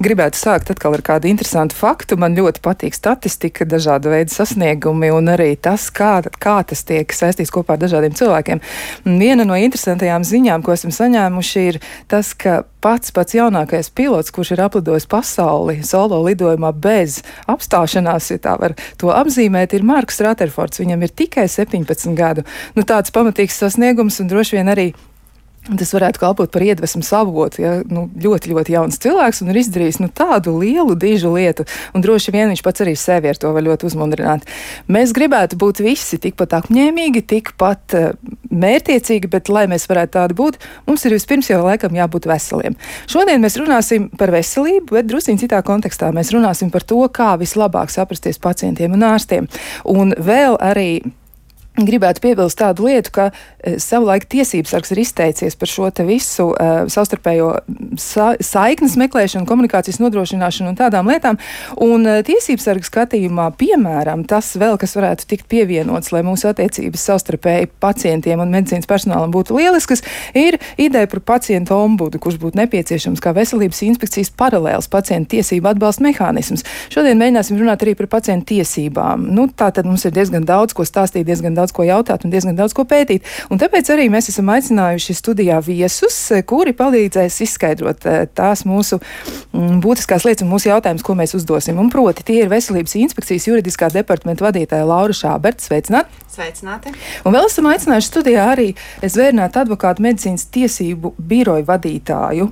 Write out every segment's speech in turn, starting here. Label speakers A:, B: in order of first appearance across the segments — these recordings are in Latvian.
A: Gribētu sākt atkal ar kādu interesantu faktu. Man ļoti patīk statistika, dažāda veida sasniegumi un arī tas, kā, kā tas tiek saistīts kopā ar dažādiem cilvēkiem. Viena no interesantajām ziņām, ko esam saņēmuši, ir tas, ka pats pats jaunākais pilots, kurš ir aplidojis pasauli solo lidojumā bez apstāšanās, ja tā var to apzīmēt, ir Marks Raterfords. Viņam ir tikai 17 gadu. Nu, tāds pamatīgs sasniegums un droši vien arī Tas varētu kalpot par iedvesmu avotu. Ja? Nu, ļoti, ļoti jauns cilvēks un ir izdarījis nu, tādu lielu, dižu lietu. Un droši vien viņš pats arī sevi ar to var ļoti uzmundrināt. Mēs gribētu būt visi tikpat apņēmīgi, tikpat uh, mērķiecīgi, bet, lai mēs varētu tādi būt, mums ir vispirms jau laikam jābūt veseliem. Šodien mēs runāsim par veselību, bet druskuļi citā kontekstā. Mēs runāsim par to, kā vislabāk saprasties pacientiem un ārstiem. Un vēl arī Gribētu piebilst tādu lietu, ka e, savulaik tiesības sargs ir izteicies par šo visu uh, savstarpējo sa saiknes meklēšanu, komunikācijas nodrošināšanu un tādām lietām. Un uh, tiesības sarga skatījumā, piemēram, tas vēl, kas varētu tikt pievienots, lai mūsu attiecības savstarpēji pacientiem un medicīnas personālam būtu lieliskas, ir ideja par pacientu ombudu, kurš būtu nepieciešams kā veselības inspekcijas paralēls pacientu tiesību atbalsta mehānisms. Šodien mēģināsim runāt arī par pacientu tiesībām. Nu, tā tad mums ir diezgan daudz ko stāstīt, diezgan daudz ko jautāt un diezgan daudz ko pētīt. Un tāpēc arī mēs esam aicinājuši studijā viesus, kuri palīdzēs izskaidrot eh, tās mūsu mm, būtiskās lietas un mūsu jautājumus, ko mēs uzdosim. Un proti, tie ir Veselības inspekcijas juridiskā departamenta vadītāja Laura Šāberta. Sveicināti!
B: Sveicināti!
A: Un vēl esam aicinājuši studijā arī zvērnāt advokātu medicīnas tiesību biroju vadītāju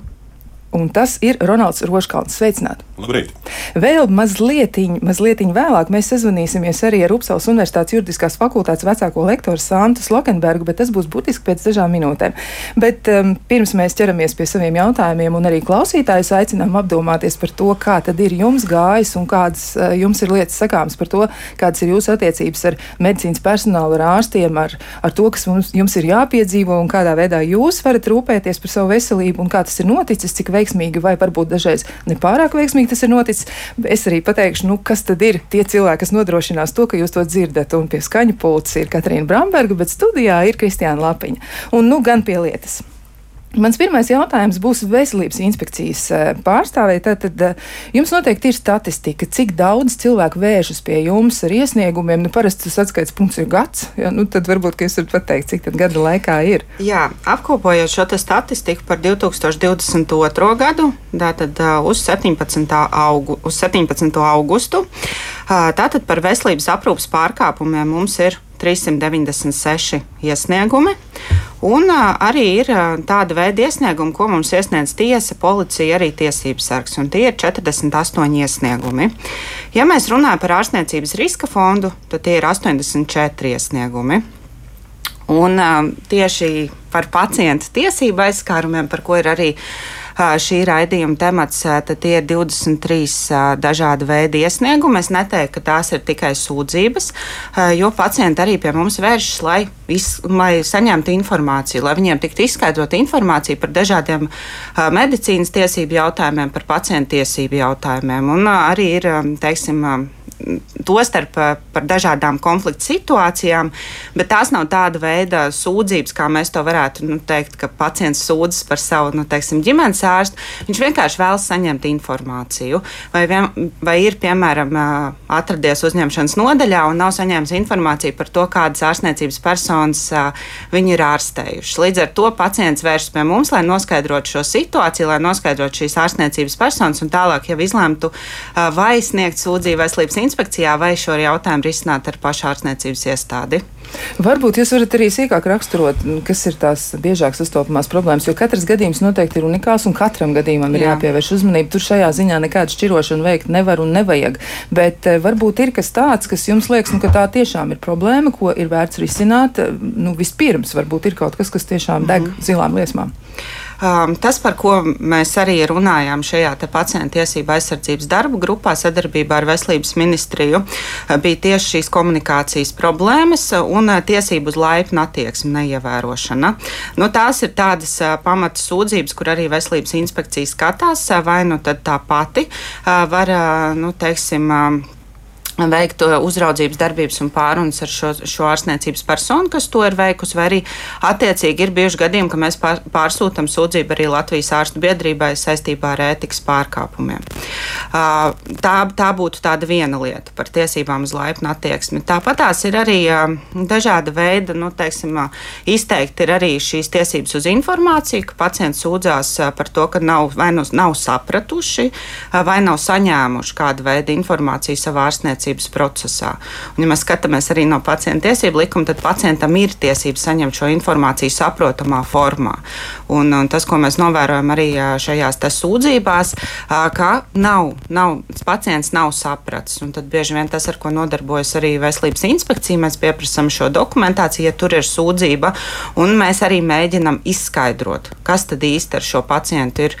A: Un tas ir Ronalds Roškalns. Sveicināti!
C: Labrīt!
A: Vēl mazliet, mazliet vēlāk mēs sazvanīsimies arī ar Upsalas Universitātes juridiskās fakultātes vecāko lektoru Santu Slokenbergu, bet tas būs būtiski pēc dažām minūtēm. Bet um, pirms mēs ķeramies pie saviem jautājumiem un arī klausītājus aicinām apdomāties par to, kā tad ir jums gājis un kādas uh, jums ir lietas sakāmas par to, kādas ir jūsu attiecības ar medicīnas personālu, ar ārstiem, ar, ar to, kas mums, jums ir jāpiedzīvo un kādā veidā jūs varat rūpēties par savu veselību un kā tas ir noticis, cik veiksmīgi, vai varbūt dažreiz nepārāk veiksmīgi tas ir noticis. Es arī pateikšu, nu, kas tad ir tie cilvēki, kas nodrošinās to, ka jūs to dzirdat. Un pie skaņa pults ir Katrīna Bramberga, bet studijā ir Kristiāna Lapiņa. Un nu gan pie lietas. Mans pirmais jautājums būs veselības inspekcijas eh, pārstāvēji. Tad eh, jums noteikti ir statistika, cik daudz cilvēku vēršas pie jums ar iesniegumiem. Nu, parasti tas atskaites punkts ir gads. Ja? Nu, tad varbūt jūs varat pateikt, cik gada laikā ir.
B: Jā, apkopojot šo statistiku par 2022. gadu, tātad eh, uz 17. Augu, uz 17. augustu, tātad par veselības aprūpas pārkāpumiem mums ir 396 iesniegumi. Un arī ir tāda veida iesniegumi, ko mums iesniedz tiesa, policija, arī tiesības sargs, un tie ir 48 iesniegumi. Ja mēs runājam par ārstniecības riska fondu, tad tie ir 84 iesniegumi. Un tieši par pacientu tiesību aizskārumiem, par ko ir arī uh, šī raidījuma temats, ir 23 dažādi veidi iesniegumi. Es neteiktu, ka tās ir tikai sūdzības, jo pacienti arī pie mums vēršas, lai, iz, lai saņemtu informāciju, lai viņiem tiktu izskaidrota informācija par dažādiem medicīnas tiesību jautājumiem, par pacientu tiesību jautājumiem. Un arī ir, teiksim, tostarp eh, par dažādām konflikta situācijām, bet tās nav tāda veida sūdzības, kā mēs to varētu nu, teikt, ka pacients sūdzas par savu nu, teiksim, ģimenes ārstu. Viņš vienkārši vēlas saņemt informāciju. Vai, vien, vai ir, piemēram, eh, atradies uzņemšanas nodaļā un nav saņēmis informāciju par to, kādas ārstniecības personas eh, viņi ir ārstējuši. Līdz ar to pacients vēršas pie mums, lai noskaidrotu šo situāciju, lai noskaidrotu šīs ārstniecības personas un tālāk jau izlemtu, vai sniegt sūdzību veselības institūcijai inspekcijā vai šo jautājumu risināt ar pašārstniecības iestādi.
A: Varbūt jūs varat arī sīkāk raksturot, kas ir tās biežāk sastopamās problēmas, jo katrs gadījums noteikti ir unikāls un katram gadījumam ir Jā. jāpievērš uzmanība. Tur šajā ziņā nekādu šķirošanu veikt nevar un nevajag. Bet eh, varbūt ir kas tāds, kas jums liekas, nu, ka tā tiešām ir problēma, ko ir vērts risināt. Nu, vispirms varbūt ir kaut kas, kas tiešām deg mm -hmm. zilām liesmām.
B: Um, tas, par ko mēs arī runājām šajā pacientu tiesību aizsardzības darbu grupā sadarbībā ar Veselības ministriju, bija tieši šīs komunikācijas problēmas un tiesību uz laipnu attieksmi neievērošana. Nu, tās ir tādas pamata sūdzības, kur arī Veselības inspekcija skatās, vai nu tā pati var, nu, teiksim, veikt uzraudzības darbības un pārunas ar šo, šo ārstniecības personu, kas to ir veikusi, vai arī attiecīgi ir bijuši gadījumi, ka mēs pārsūtām sūdzību arī Latvijas ārstu biedrībai saistībā ar ētikas pārkāpumiem. Tā, tā būtu tāda viena lieta par tiesībām uz laipnu attieksmi. Tāpat tās ir arī dažāda veida, nu, teiksim, izteikti ir arī šīs tiesības uz informāciju, ka pacients sūdzās par to, ka nav, vai nu nav sapratuši, vai nav saņēmuši kādu veidu informāciju savā ārstniecībā ārstniecības procesā. Un, ja mēs skatāmies arī no pacienta tiesību likuma, tad pacientam ir tiesības saņemt šo informāciju saprotamā formā. Un, un tas, ko mēs novērojam arī šajās sūdzībās, ka nav, nav, pacients nav sapratis. Un tad bieži vien tas, ar ko nodarbojas arī veselības inspekcija, mēs pieprasām šo dokumentāciju, ja tur ir sūdzība, un mēs arī mēģinam izskaidrot, kas tad īsti ar šo pacientu ir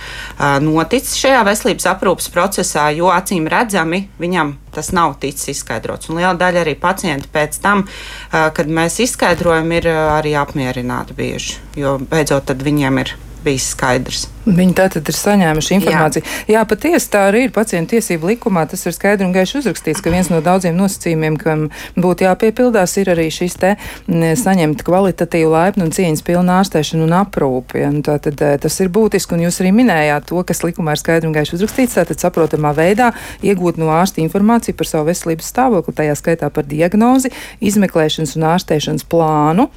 B: noticis šajā veselības aprūpas procesā, jo acīm redzami viņam tas nav ticis izskaidrots. Un liela daļa arī pacientu pēc tam, kad mēs izskaidrojam, ir arī apmierināti bieži, jo beidzot viņiem ir bijis skaidrs.
A: Viņi tātad ir saņēmuši informāciju. Jā, Jā patiesi tā arī ir pacientu tiesību likumā. Tas ir skaidri un gaiši uzrakstīts, ka viens no daudziem nosacījumiem, kam būtu jāpiepildās, ir arī šis te saņemt kvalitatīvu, laipnu un cieņas pilnu ārstēšanu un aprūpi. Un tātad e, tas ir būtiski, un jūs arī minējāt to, kas likumā ir skaidri un gaiši uzrakstīts, tātad saprotamā veidā iegūt no ārsta informāciju par savu veselības stāvokli, tajā skaitā par diagnozi, izmeklēšanas un ārstēšanas plānu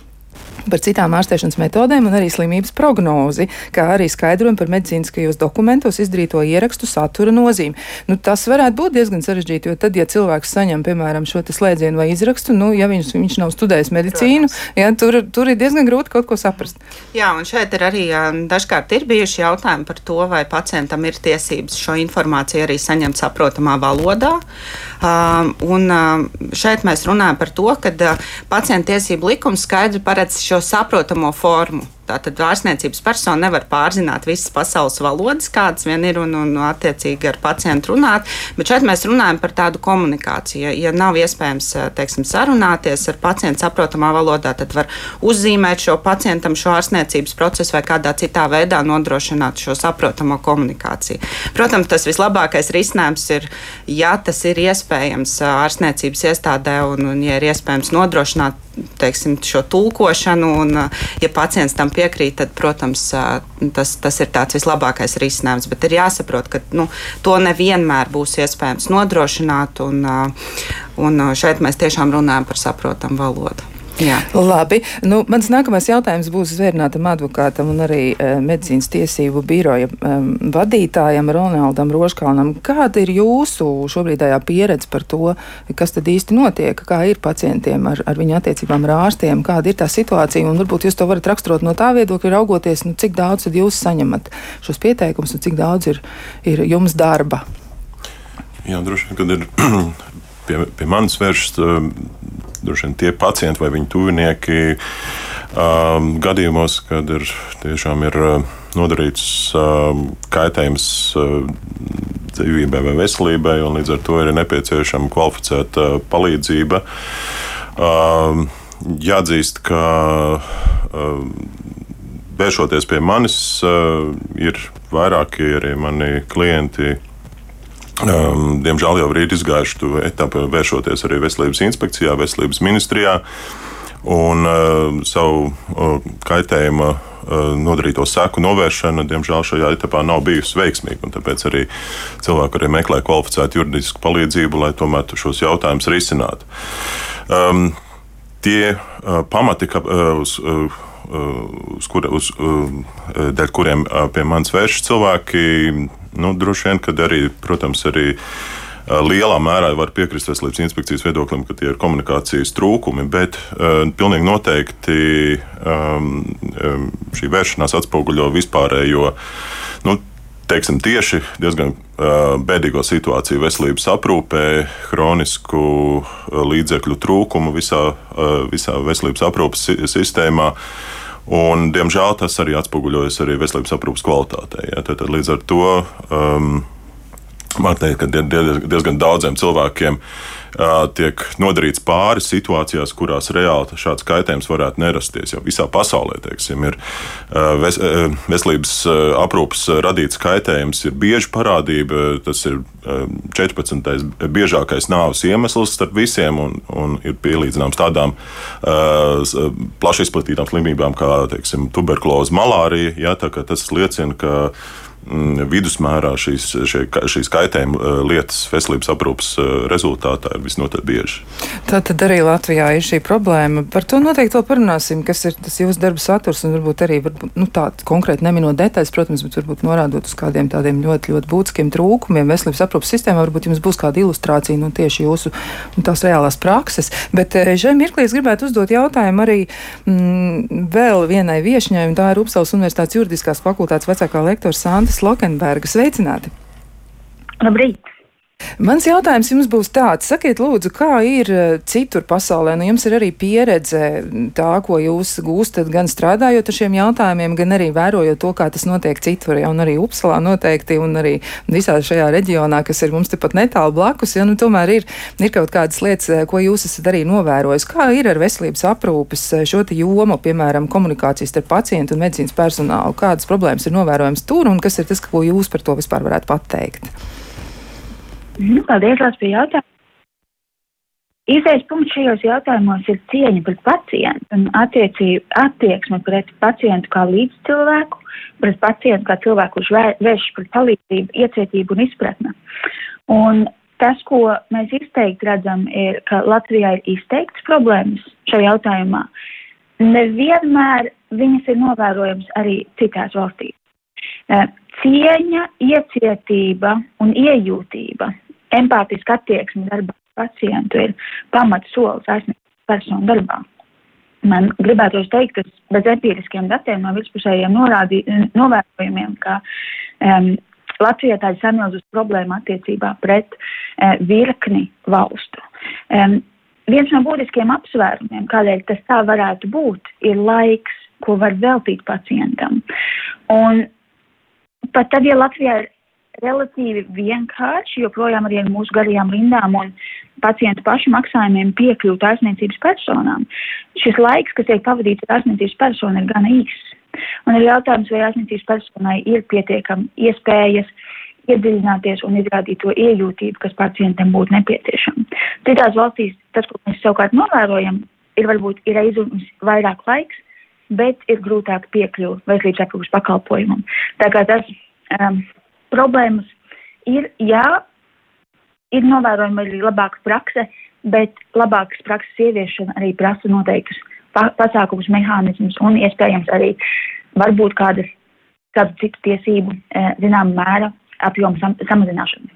A: par citām ārstēšanas metodēm un arī slimības prognozi, kā arī skaidrojumu par medicīniskajos dokumentos izdarīto ierakstu satura nozīmi. Nu, tas varētu būt diezgan sarežģīti, jo tad, ja cilvēks saņem, piemēram, šo slēdzienu vai izrakstu, nu, ja viņš, viņš nav studējis medicīnu, ja, tur, tur ir diezgan grūti kaut ko saprast.
B: Jā, un šeit ir arī dažkārt ir bijuši jautājumi par to, vai pacientam ir tiesības šo informāciju arī saņemt saprotamā valodā. Um, un um, šeit mēs runājam par to, ka uh, pacienta tiesību likums skaidri paredz šo saprotamo formu. Tātad ārstniecības persona nevar pārzināt visas pasaules valodas, kādas vien ir, un, un attiecīgi ar pacientu runāt. Bet šeit mēs runājam par tādu komunikāciju. Ja nav iespējams teiksim, sarunāties ar pacientu saprotamā valodā, tad var uzzīmēt šo pacientam šo ārstniecības procesu vai kādā citā veidā nodrošināt šo saprotamo komunikāciju. Protams, tas vislabākais risinājums ir, ja tas ir iespējams ārstniecības iestādē un, un ja ir iespējams nodrošināt teiksim, šo tulkošanu, un ja pacients tam piekrīt, tad, protams, tas, tas ir tāds vislabākais risinājums. Bet ir jāsaprot, ka nu, to nevienmēr būs iespējams nodrošināt, un, un šeit mēs tiešām runājam par saprotamu valodu. Jā.
A: Labi. Nu, mans nākamais jautājums būs zvērnātam advokātam un arī e, medicīnas tiesību biroja e, vadītājam Ronaldam Roškalnam. Kāda ir jūsu šobrīdējā pieredze par to, kas tad īsti notiek, kā ir pacientiem ar, ar viņu attiecībām ar ārstiem, kāda ir tā situācija, un varbūt jūs to varat raksturot no tā viedokļa, raugoties, nu, cik daudz jūs saņemat šos pieteikumus un cik daudz ir, ir jums darba.
C: Jā, droši vien, kad ir pie, pie manis vērsts droši vien tie pacienti vai viņu tuvinieki um, gadījumos, kad ir tiešām ir uh, nodarīts um, kaitējums uh, dzīvībai vai veselībai, un līdz ar to ir nepieciešama kvalificēta palīdzība. Um, jāatzīst, ka um, vēršoties pie manis, uh, ir vairāki arī mani klienti Um, diemžēl jau ir izgājuši to etapu, vēršoties arī veselības inspekcijā, veselības ministrijā. Un uh, savu uh, kaitējumu uh, nodarīto seku novēršana, diemžēl, šajā etapā nav bijusi veiksmīga. Tāpēc arī cilvēki arī meklē kvalificētu juridisku palīdzību, lai tomēr šos jautājumus risinātu. Um, tie uh, pamati, ka, uh, uz, uh, kur, uz, uh, dēļ kuriem uh, pie manis vēršas cilvēki, Nu, droši vien, kad arī, protams, arī lielā mērā var piekrist veselības inspekcijas viedoklim, ka tie ir komunikācijas trūkumi, bet uh, pilnīgi noteikti um, šī vēršanās atspoguļo vispārējo. Nu, teiksim, tieši diezgan uh, bēdīgo situāciju veselības aprūpē, chronisku uh, līdzekļu trūkumu visā, uh, visā veselības aprūpes sistēmā. Un, diemžēl tas arī atspoguļojas arī veselības aprūpas kvalitātē. Ja? Tad, tad līdz ar to um, man teikt, ka diezgan daudziem cilvēkiem tiek nodarīts pāri situācijās, kurās reāli šāds kaitējums varētu nerasties. Jau visā pasaulē teiksim, ir ves, veselības aprūpas radīts kaitējums, ir bieži parādība. Tas ir 14. biežākais nāves iemesls starp visiem, un, un ir pielīdzināms tādām plaši izplatītām slimībām kā teiksim, tuberkuloze, malārija. Ja, tas liecina, ka Mm, vidusmērā šīs, šie, šīs kaitējuma lietas veselības aprūpas rezultātā ir visnotaļ bieži.
A: Tā tad arī Latvijā ir šī problēma. Par to noteikti vēl parunāsim, kas ir tas jūsu darba saturs un varbūt arī varbūt, nu, tāds konkrēti neminot detaļas, protams, bet varbūt norādot uz kādiem tādiem ļoti, ļoti būtiskiem trūkumiem veselības aprūpas sistēmā. Varbūt jums būs kāda ilustrācija no nu, tieši jūsu nu, tās reālās prakses. Bet šai eh, mirklī es gribētu uzdot jautājumu arī mm, vēl vienai viešņai, un tā ir Upsalas Universitātes juridiskās fakultātes vecākā lektora Santa Inātas Lokenberga. Sveicināti!
D: Labrīt!
A: Mans jautājums jums būs tāds, sakiet, lūdzu, kā ir eh, citur pasaulē? Nu, jums ir arī pieredze tā, ko jūs gūstat gan strādājot ar šiem jautājumiem, gan arī vērojot to, kā tas notiek citur, ja, un arī Upsalā noteikti, un arī visā šajā reģionā, kas ir mums tepat netālu blakus, ja, nu, tomēr ir, ir kaut kādas lietas, eh, ko jūs esat arī novērojis. Kā ir ar veselības aprūpes eh, šo jomu, piemēram, komunikācijas starp pacientu un medicīnas personālu? Kādas problēmas ir novērojams tur, un kas ir tas, ko jūs par to vispār varētu pateikt?
D: Nu, paldies, Lārs, par jautājumu. Izējas punkts šajos jautājumos ir cieņa pret pacientu un attieksme pret pacientu kā līdzcilvēku, pret pacientu kā cilvēku, kurš vērš pret palīdzību, iecietību un izpratni. Un tas, ko mēs izteikti redzam, ir, ka Latvijā ir izteikts problēmas šajā jautājumā. Nevienmēr viņas ir novērojamas arī citās valstīs. Eh, cieņa, iecietība un iejūtība empātiska attieksme darbā pacientu ir pamats solis ārstniecības personu darbā. Man gribētos teikt, ka bez empiriskiem datiem no virspusējiem novērojumiem, ka um, Latvijā tā ir samilzus problēma attiecībā pret uh, virkni valstu. Um, viens no būtiskiem apsvērumiem, kādēļ tas tā varētu būt, ir laiks, ko var veltīt pacientam. Un pat tad, ja Latvijā ir relatīvi vienkārši, joprojām arī ar mūsu garajām rindām un pacientu pašu maksājumiem piekļūt ārstniecības personām. Šis laiks, kas tiek pavadīts ar ārstniecības personu, ir gana īss. Un ir jautājums, vai ārstniecības personai ir pietiekami iespējas iedziļināties un izrādīt to iejūtību, kas pacientam būtu nepieciešama. Citās valstīs tas, ko mēs savukārt novērojam, ir varbūt ir aizjūtams vairāk laiks, bet ir grūtāk piekļūt veselības aprūpas pakalpojumam. Tā kā tas um, problēmas ir, jā, ir novērojama arī labāka prakse, bet labākas prakses ieviešana arī prasa noteiktus pa pasākumus, mehānismus un iespējams arī varbūt kādas, kādu citu tiesību, eh, zinām, mēra apjomu sam samazināšanu.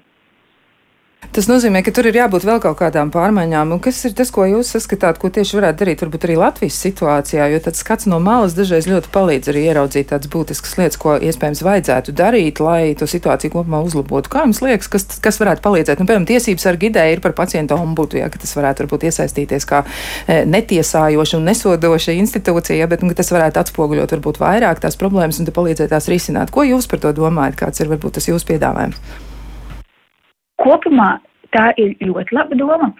A: Tas nozīmē, ka tur ir jābūt vēl kaut kādām pārmaiņām. Un kas ir tas, ko jūs saskatāt, ko tieši varētu darīt, varbūt arī Latvijas situācijā? Jo tāds skats no malas dažreiz ļoti palīdz arī ieraudzīt tādas būtiskas lietas, ko iespējams vajadzētu darīt, lai to situāciju kopumā uzlabotu. Kā jums liekas, kas, kas varētu palīdzēt? Nu, piemēram, tiesības ar gidēju ir par pacientu ombudu, ja, ka tas varētu varbūt iesaistīties kā e, netiesājoša un nesodoša institūcija, ja, bet nu, tas varētu atspoguļot varbūt vairāk tās problēmas un palīdzēt tās risināt. Ko jūs par to domājat? Kāds ir varbūt tas jūsu piedāvājums?
D: Kopumā tā ir ļoti laba doma.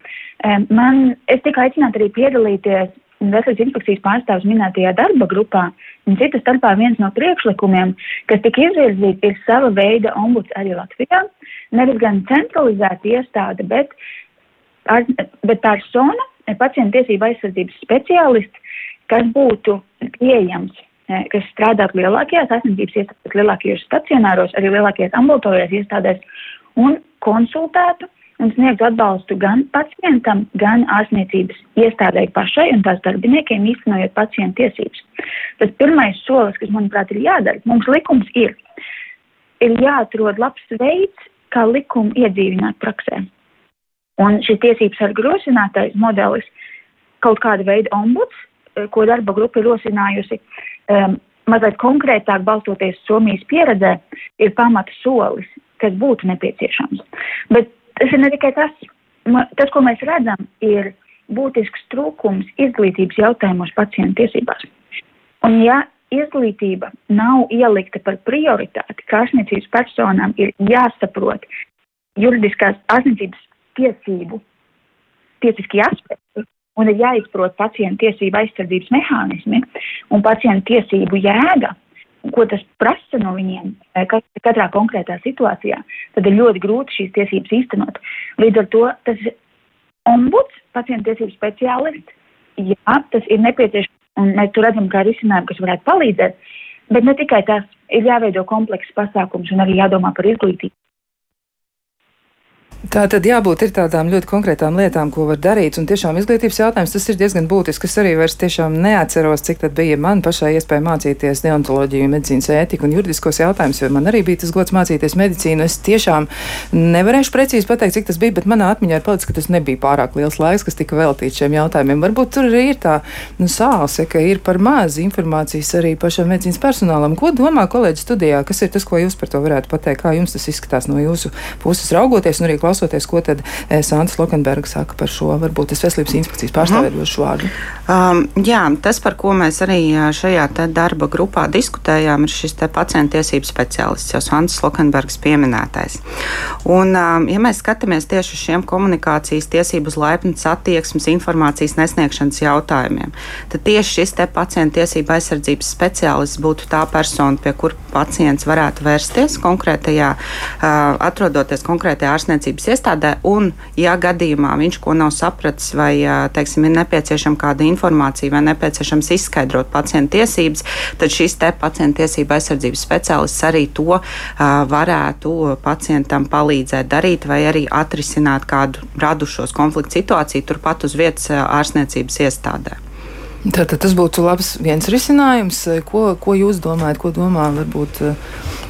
D: Man, es tikai aicinātu arī piedalīties Veselības inspekcijas pārstāvs minētajā darba grupā, un citas starpā viens no priekšlikumiem, kas tika izvirzīts, ir sava veida ombuds arī Latvijā. Nevis gan centralizēta iestāde, bet, bet persona, pacienta tiesība aizsardzības speciālists, kas būtu pieejams kas strādātu lielākajās ārstniecības iestādēs, lielākajos stacionāros, arī lielākajās ambulatorijās iestādēs un konsultētu un sniegtu atbalstu gan pacientam, gan ārstniecības iestādēji pašai un tās darbiniekiem īstenojot pacientu tiesības. Tas pirmais solis, kas, manuprāt, ir jādara, mums likums ir, ir jāatrod labs veids, kā likumu iedzīvināt praksē. Un šis tiesības sarga rosinātais modelis, kaut kāda veida ombuds, eh, ko darba grupa ir rosinājusi, um, mazliet konkrētāk balstoties Somijas pieredzē, ir pamata solis kas būtu nepieciešams. Bet tas ir ne tikai tas. Tas, ko mēs redzam, ir būtisks trūkums izglītības jautājumos pacientu tiesībās. Un ja izglītība nav ielikta par prioritāti, ka ārstniecības personām ir jāsaprot juridiskās ārstniecības tiesību, tiesiskie aspekti, un ir jāizprot pacientu tiesību aizsardzības mehānismi un pacientu tiesību jēga, ko tas prasa no viņiem katrā konkrētā situācijā, tad ir ļoti grūti šīs tiesības īstenot. Līdz ar to tas ombuds, pacientu tiesību speciālists, jā, tas ir nepieciešams un mēs tur redzam, kā risinājumu, kas varētu palīdzēt. Bet ne tikai tas, ir jāveido komplekss pasākums un arī jādomā par izglītību.
A: Tā tad jābūt ir tādām ļoti konkrētām lietām, ko var darīt. Un tiešām izglītības jautājums tas ir diezgan būtisks. Es arī vairs tiešām neatceros, cik tad bija man pašai iespēja mācīties deontoloģiju, medicīnas ētiku un juridiskos jautājumus, jo man arī bija tas gods mācīties medicīnu. Es tiešām nevarēšu precīzi pateikt, cik tas bija, bet manā atmiņā ir palicis, ka tas nebija pārāk liels laiks, kas tika veltīts šiem jautājumiem. Varbūt tur arī ir tā nu, sāse, ka ir par maz informācijas arī pašam medicīnas personālam. Ko domā kolēģi studijā? Kas ir tas, ko jūs par to varētu pateikt? Kā jums tas izskatās no jūsu puses raugoties un arī klausoties? ko tad eh, Sāns Lokenbergs saka par šo, varbūt tas veselības inspekcijas pārstāvējošu vārdu.
B: Um, jā, tas, par ko mēs arī šajā darba grupā diskutējām, ir šis pacienta tiesību speciālists, jau Sāns Lokenbergs pieminētais. Un, um, ja mēs skatāmies tieši uz šiem komunikācijas tiesību uz laipnas attieksmes informācijas nesniegšanas jautājumiem, tad tieši šis pacienta tiesību aizsardzības speciālists būtu tā persona, pie kura pacients varētu vērsties konkrētajā, uh, atrodoties konkrētajā ārstniecības iestādē, un, ja gadījumā viņš ko nav sapratis, vai teiksim, ir nepieciešama kāda informācija, vai nepieciešams izskaidrot pacienta tiesības, tad šis te pacienta tiesība aizsardzības speciālists arī to varētu pacientam palīdzēt darīt, vai arī atrisināt kādu radušos konfliktu situāciju turpat uz vietas ārstniecības iestādē.
A: Tātad tas būtu labs viens risinājums. Ko, ko jūs domājat, ko domā varbūt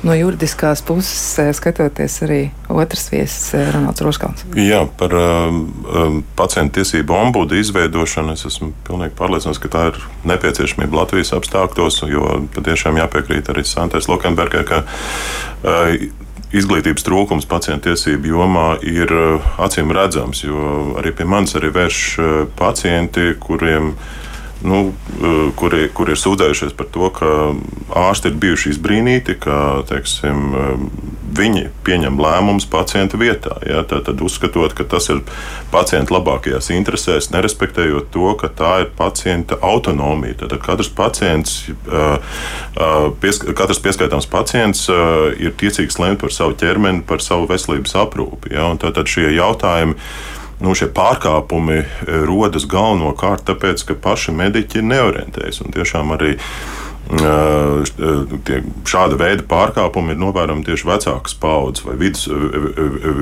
A: no juridiskās puses, skatoties arī otrs viesis, Ronalds Roškāns?
C: Jā, par um, pacientu tiesību ombudu izveidošanu es esmu pilnīgi pārliecināts, ka tā ir nepieciešamība Latvijas apstākļos, jo patiešām jāpiekrīt arī Santais Lokenbergai, ka uh, izglītības trūkums pacientu tiesību jomā ir acīm redzams, jo arī pie manis arī vērš pacienti, kuriem ir nu, eh, kuri, kuri ir sūdzējušies par to, ka ārsti ir bijuši izbrīnīti, ka teiksim, eh, viņi pieņem lēmumus pacienta vietā. Ja? Tad, uzskatot, ka tas ir pacienta labākajās interesēs, nerespektējot to, ka tā ir pacienta autonomija. Tad katrs pacients, pies, katrs pieskaitāms pacients ir tiesīgs lemt par savu ķermeni, par savu veselības aprūpi. Ja? Tad šie jautājumi nu, šie pārkāpumi e, rodas galvenokārt tāpēc, ka paši mediķi neorientējas. Un tiešām arī e, tie, šāda veida pārkāpumi ir novērojami tieši vecākas paudzes vai vidus,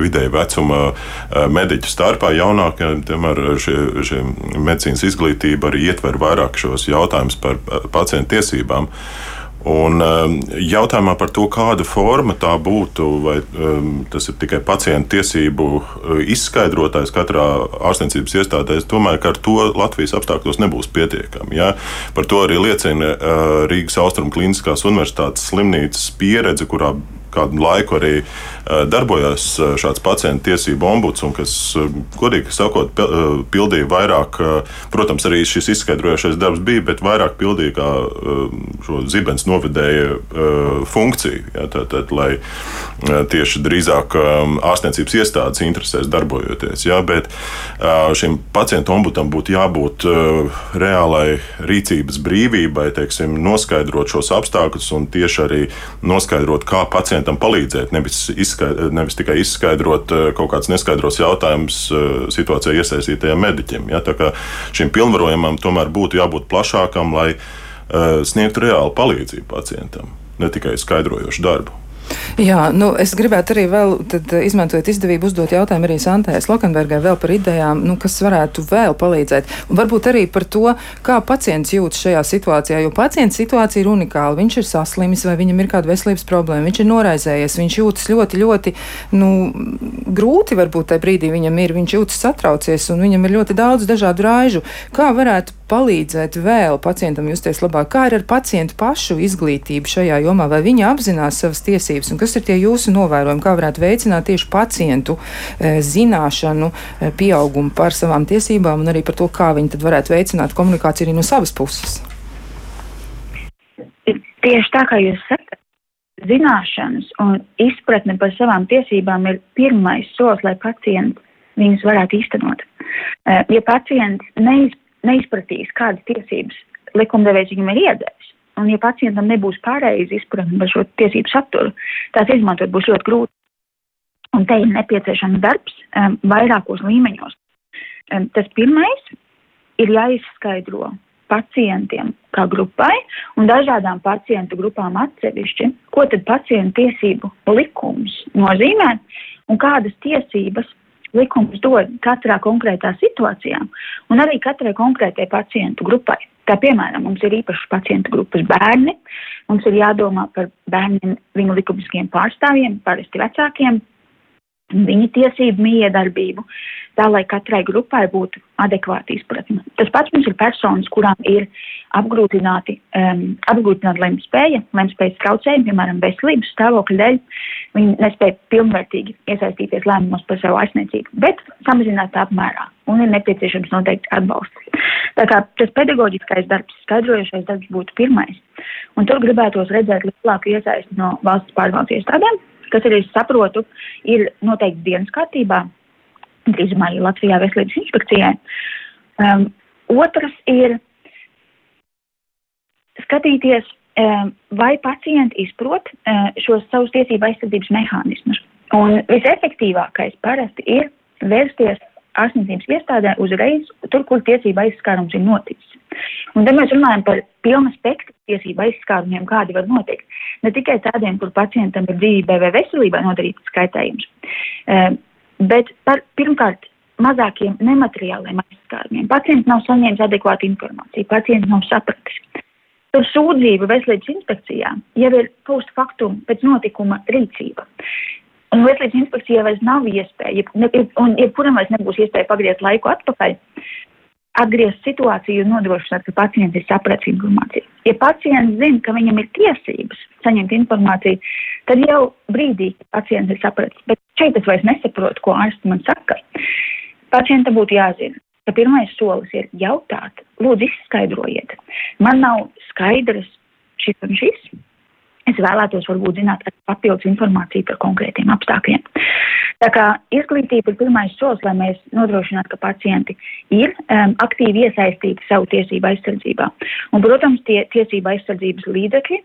C: vidēja vecuma e, mediķu starpā. Jaunākie, tomēr šie, šie medicīnas izglītība arī ietver vairāk šos jautājumus par pacientu tiesībām. Un um, jautājumā par to, kāda forma tā būtu, vai um, tas ir tikai pacientu tiesību uh, izskaidrotājs katrā ārstniecības iestādē, es domāju, ka ar to Latvijas apstākļos nebūs pietiekami. Ja? Par to arī liecina uh, Rīgas Austrum Kliniskās Universitātes slimnīcas pieredze, kurā kādu laiku arī eh, darbojās eh, šāds pacientu tiesību ombuds, un kas, eh, godīgi sakot, pildīja vairāk, protams, arī šis izskaidrojošais darbs bija, bet vairāk pildīja kā šo zibens novedēja funkciju. Ja, tā, tā, lai tieši drīzāk ārstniecības iestādes interesēs darbojoties. Ja, bet šim pacientu ombudam būtu jābūt reālai rīcības brīvībai, teiksim, noskaidrot šos apstākļus un tieši arī noskaidrot, kā pacientam palīdzēt, nevis, izskaidrot, nevis tikai izskaidrot eh, kaut kādus neskaidros jautājumus eh, situācijā iesaistītajiem mediķiem. Ja? Tā kā šim pilnvarojumam tomēr būtu jābūt plašākam, lai uh, sniegtu reālu palīdzību pacientam, ne tikai skaidrojošu darbu.
A: Jā, nu, es gribētu arī vēl, tad, eh, izmantojot izdevību, uzdot jautājumu arī Santēs Lokenbergai vēl par idejām, nu, kas varētu vēl palīdzēt. Un varbūt arī par to, kā pacients jūtas šajā situācijā, jo pacienta situācija ir unikāla. Viņš ir saslimis vai viņam ir kāda veselības problēma, viņš ir noraizējies, viņš jūtas ļoti, ļoti nu, grūti varbūt tajā brīdī viņam ir, viņš jūtas satraucies un viņam ir ļoti daudz dažādu raižu. Kā varētu palīdzēt vēl pacientam justies labāk? Kā ir ar pacientu pašu izglītību šajā jomā? Vai viņi apzinās savas tiesības? Un kas ir tie jūsu novērojumi? Kā varētu veicināt tieši pacientu e, zināšanu, e, pieaugumu par savām tiesībām un arī par to, kā viņi tad varētu veicināt komunikāciju arī no savas puses?
D: tieši tā kā jūs sakat, zināšanas un izpratne par savām tiesībām ir pirmais solis, lai pacients viņus varētu īstenot. Uh, ja pacients neiz, neizpratīs, kādas tiesības likumdevējs viņam ir iedēvis, un ja pacientam nebūs pareizi izpratne šo tiesību saturu, tās izmantot būs ļoti grūti. Un te ir nepieciešams darbs um, vairākos līmeņos. Um, tas pirmais ir jāizskaidro pacientiem kā grupai un dažādām pacientu grupām atsevišķi, ko tad pacientu tiesību likums nozīmē un kādas tiesības likums dod katrā konkrētā situācijā un arī katrai konkrētai pacientu grupai. Tā piemēram, mums ir īpašas pacientu grupas bērni, mums ir jādomā par bērniem, viņu likumiskiem pārstāvjiem, parasti vecākiem, viņa tiesību miedarbību, tā lai katrai grupai būtu adekvāta izpratne. Tas pats mums ir personas, kurām ir apgrūtināti, um, apgrūtināta lemtspēja, lemtspējas traucējumi, piemēram, veselības stāvokļa dēļ. Viņi nespēja pilnvērtīgi iesaistīties lēmumos par savu aizsniedzību, bet samazinātā apmērā un ir nepieciešams noteikti atbalsts. Tā kā tas pedagoģiskais darbs, skaidrojošais darbs būtu pirmais, un tur gribētos redzēt lielāku iesaisti no valsts pārvaldes iestādēm kas arī, saprotu, ir noteikti dienas kārtībā, drīzumā arī Latvijā veselības inspekcijai. Um, otrs ir skatīties, um, vai pacienti izprot uh, šos savus tiesību aizsardzības mehānismus. Un visefektīvākais parasti ir vērsties ārstniecības iestādē uzreiz tur, kur tiesība aizskārums ir noticis. Un tad mēs runājam par pilnu spektru tiesību aizskārumiem, kādi var notikt. Ne tikai tādiem, kur pacientam ir dzīvībai vai veselībai nodarīts skaitējums, eh, bet par pirmkārt mazākiem nemateriāliem aizskārumiem. Pacients nav saņēmis adekvātu informāciju, pacients nav sapratis. Tur sūdzība veselības inspekcijā jau ir post faktum pēc notikuma rīcība. Un veselības inspekcijai vairs nav iespēja, un jebkuram vairs nebūs iespēja pagriezt laiku atpakaļ, atgriezt situāciju un nodrošināt, ka pacients ir sapratis informāciju. Ja pacients zina, ka viņam ir tiesības saņemt informāciju, tad jau brīdī pacients ir sapratis. Bet šeit es vairs nesaprotu, ko ārsts man saka. Pacientam būtu jāzina, ka pirmais solis ir jautāt, lūdzu, izskaidrojiet. Man nav skaidrs šis un šis. Es vēlētos varbūt zināt papildus informāciju par konkrētiem apstākļiem. Tā kā izglītība ir pirmais solis, lai mēs nodrošinātu, ka pacienti ir um, aktīvi iesaistīti savu tiesību aizsardzībā. Un, protams, tie tiesību aizsardzības līdzekļi,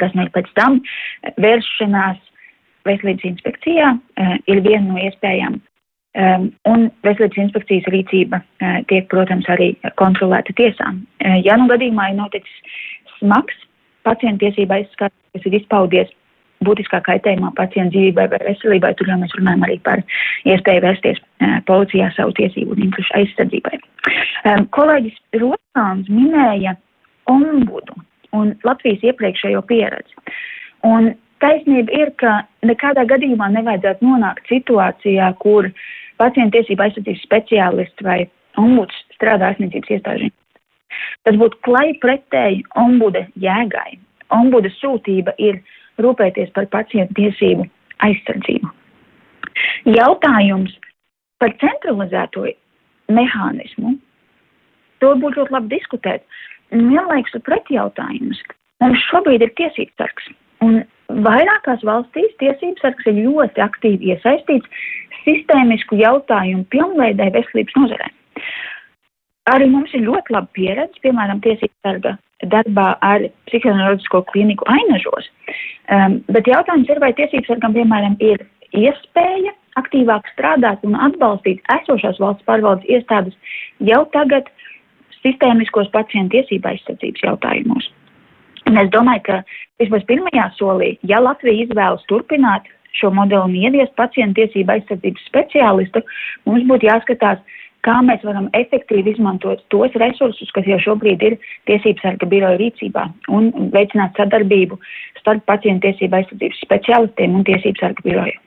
D: kas mēs pēc tam vēršanās veselības inspekcijā, uh, ir viena no iespējām. Um, un veselības inspekcijas rīcība uh, tiek, protams, arī kontrolēta tiesām. Uh, ja nu gadījumā ir noticis smags pacienta tiesība aizskats, kas ir izpaudies būtiskā kaitējumā pacienta dzīvībai vai veselībai, tur jau mēs runājam arī par iespēju vērsties uh, policijā savu tiesību un interešu aizsardzībai. Kolēģis Rotāns minēja ombudu un Latvijas iepriekšējo pieredzi. Un taisnība ir, ka nekādā gadījumā nevajadzētu nonākt situācijā, kur pacienta tiesība aizsardzības speciālists vai ombuds strādā aizsardzības iestāžiem. Tas būtu klai pretēji ombuda jēgai. Ombuda sūtība ir rūpēties par pacientu tiesību aizsardzību. Jautājums par centralizēto mehānismu. To būtu ļoti labi diskutēt. Vienlaikus ir pretjautājums. Mums šobrīd ir tiesības sargs. Un vairākās valstīs tiesības sargs ir ļoti aktīvi iesaistīts sistēmisku jautājumu pilnveidē veselības nozarē. Arī mums ir ļoti laba pieredze, piemēram, tiesības sarga darbā ar psiholoģisko kliniku ainažos. Um, bet jautājums ir, vai tiesības sargam, piemēram, ir iespēja aktīvāk strādāt un atbalstīt esošās valsts pārvaldes iestādes jau tagad sistēmiskos pacientu tiesību aizsardzības jautājumos. Un es domāju, ka vismaz pirmajā solī, ja Latvija izvēlas turpināt šo modeli un ieviest pacientu tiesību aizsardzības speciālistu, mums būtu jāskatās, kā mēs varam efektīvi izmantot tos resursus, kas jau šobrīd ir tiesības sarga biroja rīcībā, un veicināt sadarbību starp pacientu tiesību aizsardzības speciālistiem un tiesības sarga biroju.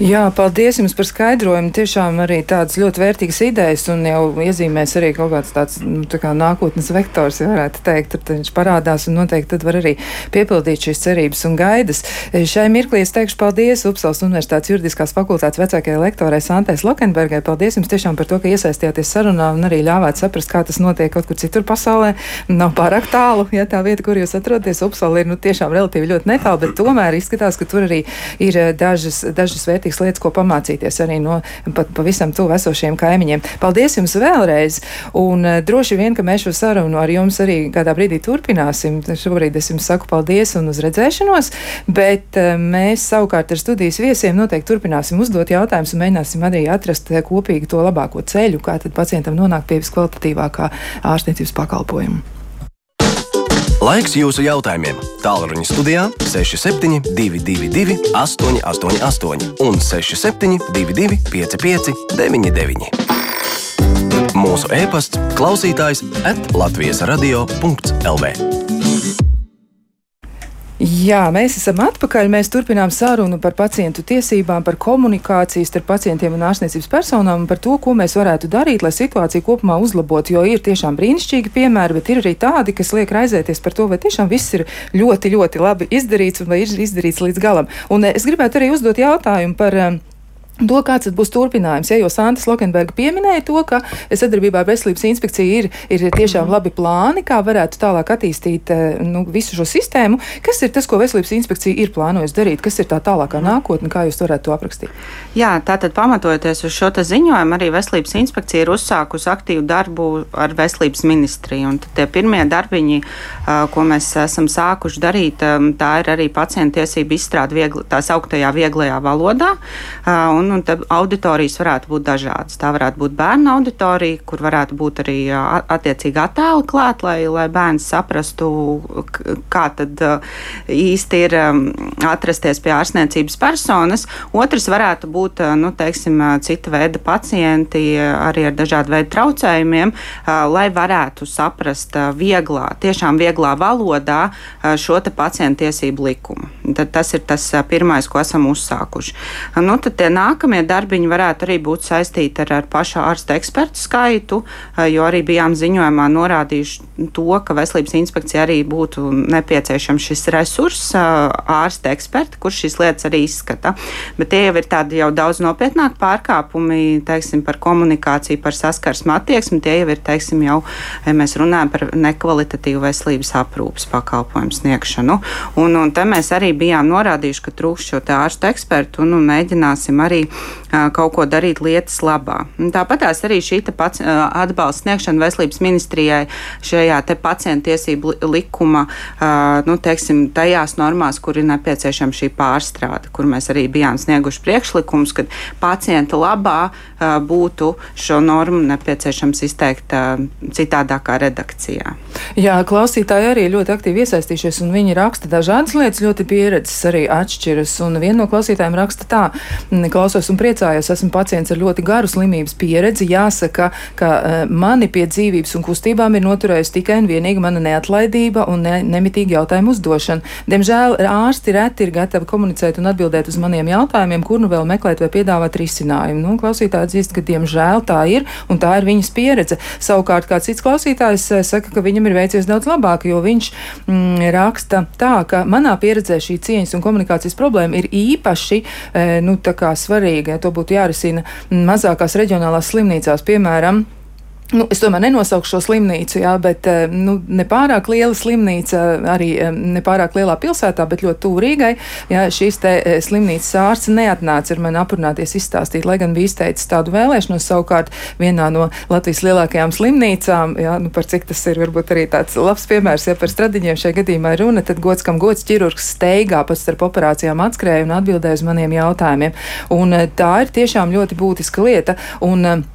A: Jā, paldies jums par skaidrojumu. Tiešām arī tādas ļoti vērtīgas idejas un jau iezīmēs arī kaut kāds tāds nu, tā kā nākotnes vektors, ja varētu teikt. Tad viņš parādās un noteikti tad var arī piepildīt šīs cerības un gaidas. Šai mirklī es teikšu paldies Upsals Universitātes juridiskās fakultātes vecākajai lektorai Santēs Lokenbergai. Paldies jums tiešām par to, ka iesaistījāties sarunā un arī ļāvāt saprast, kā tas notiek kaut kur citur pasaulē. Nav pārāk tālu, ja tā vieta, kur jūs atrodaties, Upsala ir nu, tiešām relatīvi ļoti netālu, bet tomēr izskatās, ka tur arī ir eh, dažas, dažas vērtības vērtīgas lietas, ko pamācīties arī no pat pavisam tuvu esošiem kaimiņiem. Paldies jums vēlreiz, un uh, droši vien, ka mēs šo sarunu ar jums arī kādā brīdī turpināsim. Šobrīd es jums saku paldies un uz redzēšanos, bet uh, mēs savukārt ar studijas viesiem noteikti turpināsim uzdot jautājumus un mēģināsim arī atrast uh, kopīgi to labāko ceļu, kā tad pacientam nonākt pie viskvalitatīvākā ārstniecības pakalpojuma.
E: Laiks jūsu jautājumiem. Tālruņa studijā 6722, 888, un 6722, 559, mūsu e-pasts, klausītājs atlatvijas radio.lv.
A: Jā, mēs esam atpakaļ. Mēs turpinām sarunu par pacientu tiesībām, par komunikāciju starp pacientiem un ārstniecības personām un par to, ko mēs varētu darīt, lai situāciju kopumā uzlabotu. Jo ir tiešām brīnišķīgi piemēri, bet ir arī tādi, kas liek raizēties par to, vai tiešām viss ir ļoti, ļoti labi izdarīts un vai ir izdarīts līdz galam. Un eh, es gribētu arī uzdot jautājumu par. Um, To, kāds būs turpinājums, ja, jo Santa Slokenberga pieminēja to, ka sadarbībā ar Veselības inspekciju ir, ir tiešām mhm. labi plāni, kā varētu tālāk attīstīt eh, nu, visu šo sistēmu. Kas ir tas, ko Veselības inspekcija ir plānojusi darīt? Kas ir tā tālākā mhm. nākotne, kā jūs varētu to aprakstīt?
B: Jā, tātad pamatojoties uz šo ziņojumu, arī Veselības inspekcija ir uzsākusi aktīvu darbu ar Veselības ministriju. Tie pirmie darbiņi, ko mēs esam sākuši darīt, tā ir arī pacientu tiesību izstrāde viegli, tā sauktajā vieglajā valodā. Un un, un auditorijas varētu būt dažādas. Tā varētu būt bērnu auditorija, kur varētu būt arī attiecīgi attēli klāt, lai, lai bērns saprastu, kā tad īsti ir atrasties pie ārstniecības personas. Otrs varētu būt nu, teiksim, cita veida pacienti arī ar dažādu veidu traucējumiem, lai varētu saprast vieglā, tiešām vieglā valodā šo pacientu tiesību likumu. Tad tas ir tas pirmais, ko esam uzsākuši. Nu, tad tie nāk nākamie darbiņi varētu arī būt saistīti ar, ar pašu ārsta ekspertu skaitu, eh, jo arī bijām ziņojumā norādījuši to, ka veselības inspekcija arī būtu nepieciešams šis resurss, eh, ārsta eksperti, kurš šīs lietas arī izskata. Bet tie jau ir tādi jau daudz nopietnāki pārkāpumi, teiksim, par komunikāciju, par saskarsmu attieksmi. Tie jau ir, teiksim, jau, ja mēs runājam par nekvalitatīvu veselības aprūpas pakalpojumu sniegšanu. Un, un te mēs arī bijām norādījuši, ka trūkst šo ārstu ekspertu un, un mēģināsim arī kaut ko darīt lietas labā. Tāpat arī šī pats, atbalsta sniegšana veselības ministrijai šajā pacientu tiesību likuma, nu, teiksim, tajās normās, kur ir nepieciešama šī pārstrāde, kur mēs arī bijām snieguši priekšlikumus, ka pacienta labā būtu šo normu nepieciešams izteikt citādākā redakcijā.
A: Jā, klausītāji arī ļoti aktīvi iesaistījušies, un viņi raksta dažādas lietas, ļoti pieredzes arī atšķiras. Un viena no klausītājiem raksta tā, klausos un priecājos, esmu pacients ar ļoti garu slimības pieredzi. Jāsaka, ka uh, mani pie dzīvības un kustībām ir noturējusi tikai un vienīgi mana neatlaidība un ne, nemitīga jautājuma uzdošana. Diemžēl ārsti reti ir gatavi komunicēt un atbildēt uz maniem jautājumiem, kur nu vēl meklēt vai piedāvāt risinājumu. Nu, klausītāji atzīst, ka diemžēl tā ir un tā ir viņas pieredze. Savukārt kāds cits klausītājs uh, saka, ka viņam ir veicies daudz labāk, jo viņš mm, raksta tā, ka manā pieredzē šī cieņas un komunikācijas problēma ir īpaši e, nu, svarīga. Ja to būtu jārisina mazākās reģionālās slimnīcās, piemēram. Nu, es tomēr nenosaukšu šo slimnīcu, jā, bet eh, nu, ne pārāk liela slimnīca, arī eh, ne pārāk lielā pilsētā, bet ļoti tuvu Rīgai. Jā, šīs eh, slimnīcas ārsts neatnāca ar mani aprunāties izstāstīt, lai gan bija izteicis tādu vēlēšanos. Savukārt vienā no Latvijas lielākajām slimnīcām, jā, nu, par cik tas ir varbūt arī tāds labs piemērs, ja par stradiņiem šajā gadījumā ir runa, tad gods, kam gods ķirurgs steigā pats starp operācijām atskrēja un atbildēja uz maniem jautājumiem. Un tā ir tiešām ļoti būtiska lieta. Un,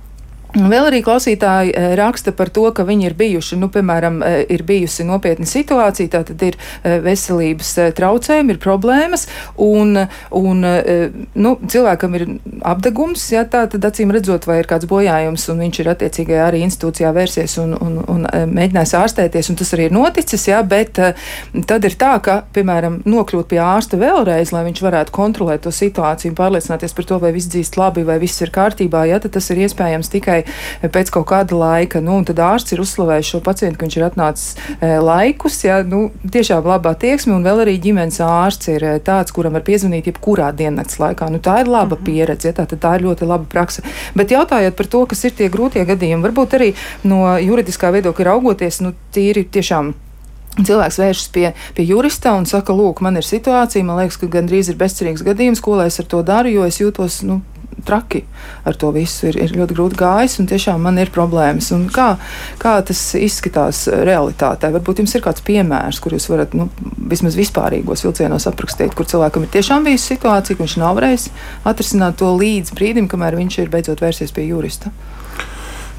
A: Vēl arī klausītāji eh, raksta par to, ka viņi ir bijuši, nu, piemēram, eh, ir bijusi nopietna situācija, tā tad ir eh, veselības traucējumi, ir problēmas, un, un nu, cilvēkam ir apdegums, ja tā tad acīm redzot, vai ir kāds bojājums, un viņš ir attiecīgajā arī institūcijā vērsies un, un, un mēģinājis ārstēties, un tas arī ir noticis, ja, bet tad ir tā, ka, piemēram, nokļūt pie ārsta vēlreiz, lai viņš varētu kontrolēt to situāciju un pārliecināties par to, vai viss dzīst labi, vai viss ir kārtībā, ja, tad tas ir iespējams tikai pēc kaut kāda laika. Nu, tad ārsts ir uzslavējis šo pacientu, ka viņš ir atnācis e, laikus, ja, nu, tiešām labā tieksme, un vēl arī ģimenes ārsts ir e, tāds, kuram var piezvanīt jebkurā diennakts laikā. Nu, tā ir laba -hmm. pieredze, ja, tā, tā ir ļoti laba praksa. Bet jautājot par to, kas ir tie grūtie gadījumi, varbūt arī no juridiskā viedokļa raugoties, nu, tīri tiešām. Cilvēks vēršas pie, pie jurista un saka, lūk, man ir situācija, man liekas, ka gandrīz ir bezcerīgs gadījums, ko lai es ar to daru, jo es jūtos nu, traki ar to visu. Ir, ir ļoti grūti gājis, un tiešām man ir problēmas. Un kā, kā tas izskatās realitātē? Varbūt jums ir kāds piemērs, kur jūs varat nu, vismaz vispārīgos vilcienos aprakstīt, kur cilvēkam ir tiešām bijusi situācija, ka viņš nav varējis atrisināt to līdz brīdim, kamēr viņš ir beidzot vērsies pie jurista.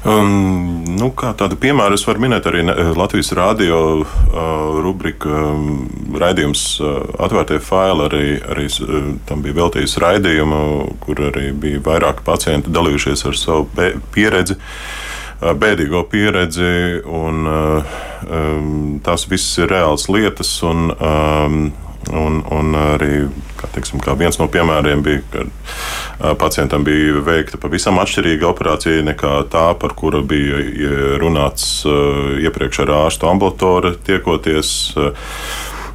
C: Um, nu, kā tādu piemēru es varu minēt arī Latvijas rādio uh, rubrika um, raidījums uh, Atvērtie faili. Arī, arī uh, tam bija veltīts raidījumu, kur arī bija vairāki pacienti dalījušies ar savu pieredzi. Uh, bēdīgo pieredzi, un uh, um, tās visas ir reāls lietas. Un, um, Un, un arī kā, teiksim, kā viens no piemēriem bija, ka pacientam bija veikta pavisam atšķirīga operācija nekā tā, par kuru bija runāts iepriekš ar ārstu ambulatori tiekoties.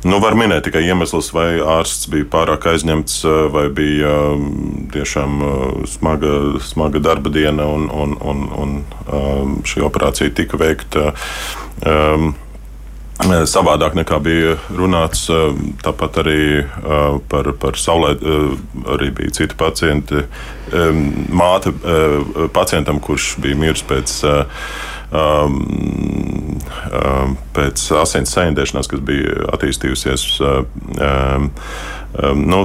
C: Nu, var minēt tikai iemeslus, vai ārsts bija pārāk aizņemts, vai bija tiešām smaga, smaga darba diena, un, un, un, un šī operācija tika veikta. Um, savādāk nekā bija runāts. Tāpat arī par, par saulē arī bija citi pacienti. Māte pacientam, kurš bija miris pēc. Pēc asins saindēšanās, kas bija attīstījusies, nu,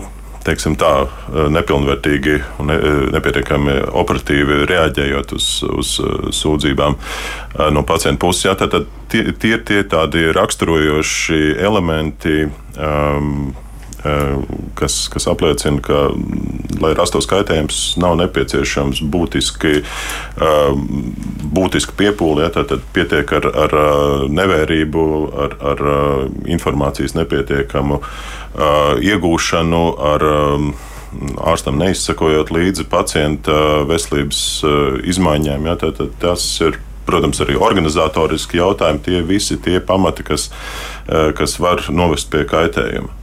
C: teiksim, tā, eh, nepilnvērtīgi un ne, eh, nepietiekami operatīvi reaģējot uz, uz eh, sūdzībām no pacienta puses. Jā, tad, tad tie, tie ir tie tādi raksturojoši elementi. Um, kas, kas apliecina, ka, lai rastos kaitējums, nav nepieciešams būtiski, būtiski piepūli. Ja, tad pietiek ar, ar nevērību, ar, ar informācijas nepietiekamu iegūšanu, ar ārstam neizsakojot līdzi pacienta veselības izmaiņām. Ja, tad, tad tas ir protams, arī organizatoriski jautājumi, tie visi tie pamati, kas, kas var novest pie kaitējuma.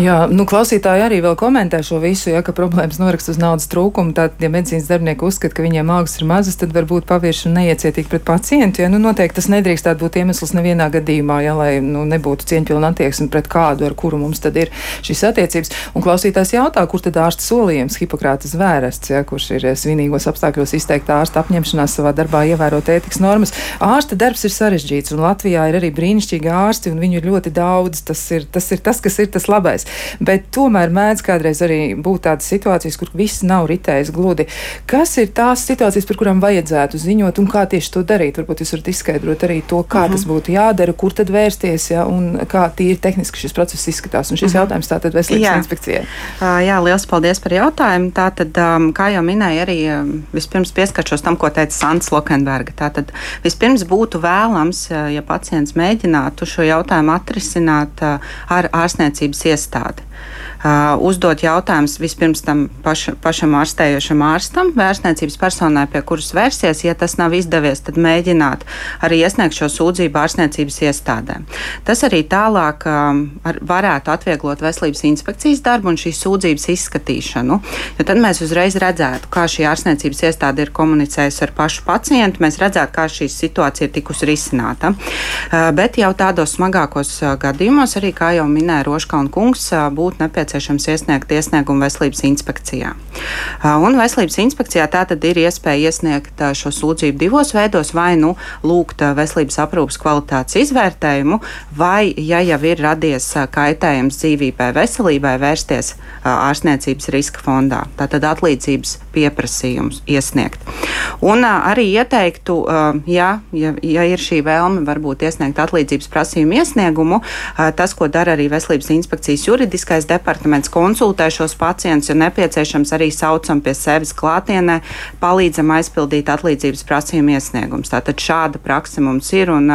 A: Jā, nu, klausītāji arī vēl komentē šo visu, ja, problēmas norakst uz naudas trūkumu. Tad, ja medicīnas darbinieki uzskata, ka viņiem algas ir mazas, tad varbūt pavirši un neiecietīgi pret pacientu. Ja, nu, noteikti tas nedrīkst būt iemesls nevienā gadījumā, ja, lai nu, nebūtu cieņpilna attieksme pret kādu, ar kuru mums tad ir šīs attiecības. Un klausītājs jautā, kur tad ārsta solījums, Hipokrātas vērests, ja, kurš ir svinīgos apstākļos izteikta ārsta apņemšanās savā darbā ievērot ētikas normas. Ārsta darbs ir sarežģīts, un Latvijā ir arī brīnišķīgi ārsti, un viņu ir ļoti daudz. Tas ir tas, ir tas kas ir tas labais. Bet tomēr mēdz kādreiz arī būt tādas situācijas, kur viss nav ritējis gludi. Kas ir tās situācijas, par kurām vajadzētu ziņot un kā tieši to darīt? Varbūt jūs varat izskaidrot arī to, kā uh -huh. tas būtu jādara, kur tad vērsties ja, un kā tīri tehniski šis process izskatās. Un šis uh mhm. -huh. jautājums tātad veselības jā. inspekcijai.
B: Uh, jā, liels paldies par jautājumu. Tātad, um, kā jau minēju, arī um, vispirms pieskaršos tam, ko teica Sants Lokenberga. Tātad vispirms būtu vēlams, ja pacients mēģinātu šo jautājumu atrisināt ar ārstniecības Uh, uzdot jautājumus vispirms tam paša, pašam ārstējošam ārstam, vēstniecības personai, pie kuras vērsies. Ja tas nav izdevies, tad mēģināt arī iesniegt šo sūdzību ārstniecības iestādēm. Tas arī tālāk um, ar, varētu atvieglot veselības inspekcijas darbu un šīs sūdzības izskatīšanu. Jo tad mēs uzreiz redzētu, kā šī ārstniecības iestāde ir komunicējusi ar pašu pacientu, mēs redzētu, kā šī situācija ir tikusi risināta. Uh, bet jau tādos smagākos uh, gadījumos, arī kā jau minēja Roškalna kungs, uh, būtu būtu nepieciešams iesniegt iesniegumu veselības inspekcijā. Un veselības inspekcijā tā tad ir iespēja iesniegt šo sūdzību divos veidos, vai nu lūgt veselības aprūpas kvalitātes izvērtējumu, vai, ja jau ir radies kaitējums dzīvībai, veselībai, vērsties ārstniecības riska fondā. Tātad atlīdzības pieprasījums iesniegt. Un arī ieteiktu, ja, ja, ja ir šī vēlme, varbūt iesniegt atlīdzības prasījumu iesniegumu, tas, ko dara arī Veselības inspekcijas juridiskais departaments, konsultē šos pacientus, ja nepieciešams, arī saucam pie sevis klātienē, palīdzam aizpildīt atlīdzības prasījumu iesniegumus. Tātad šāda praksa mums ir, un,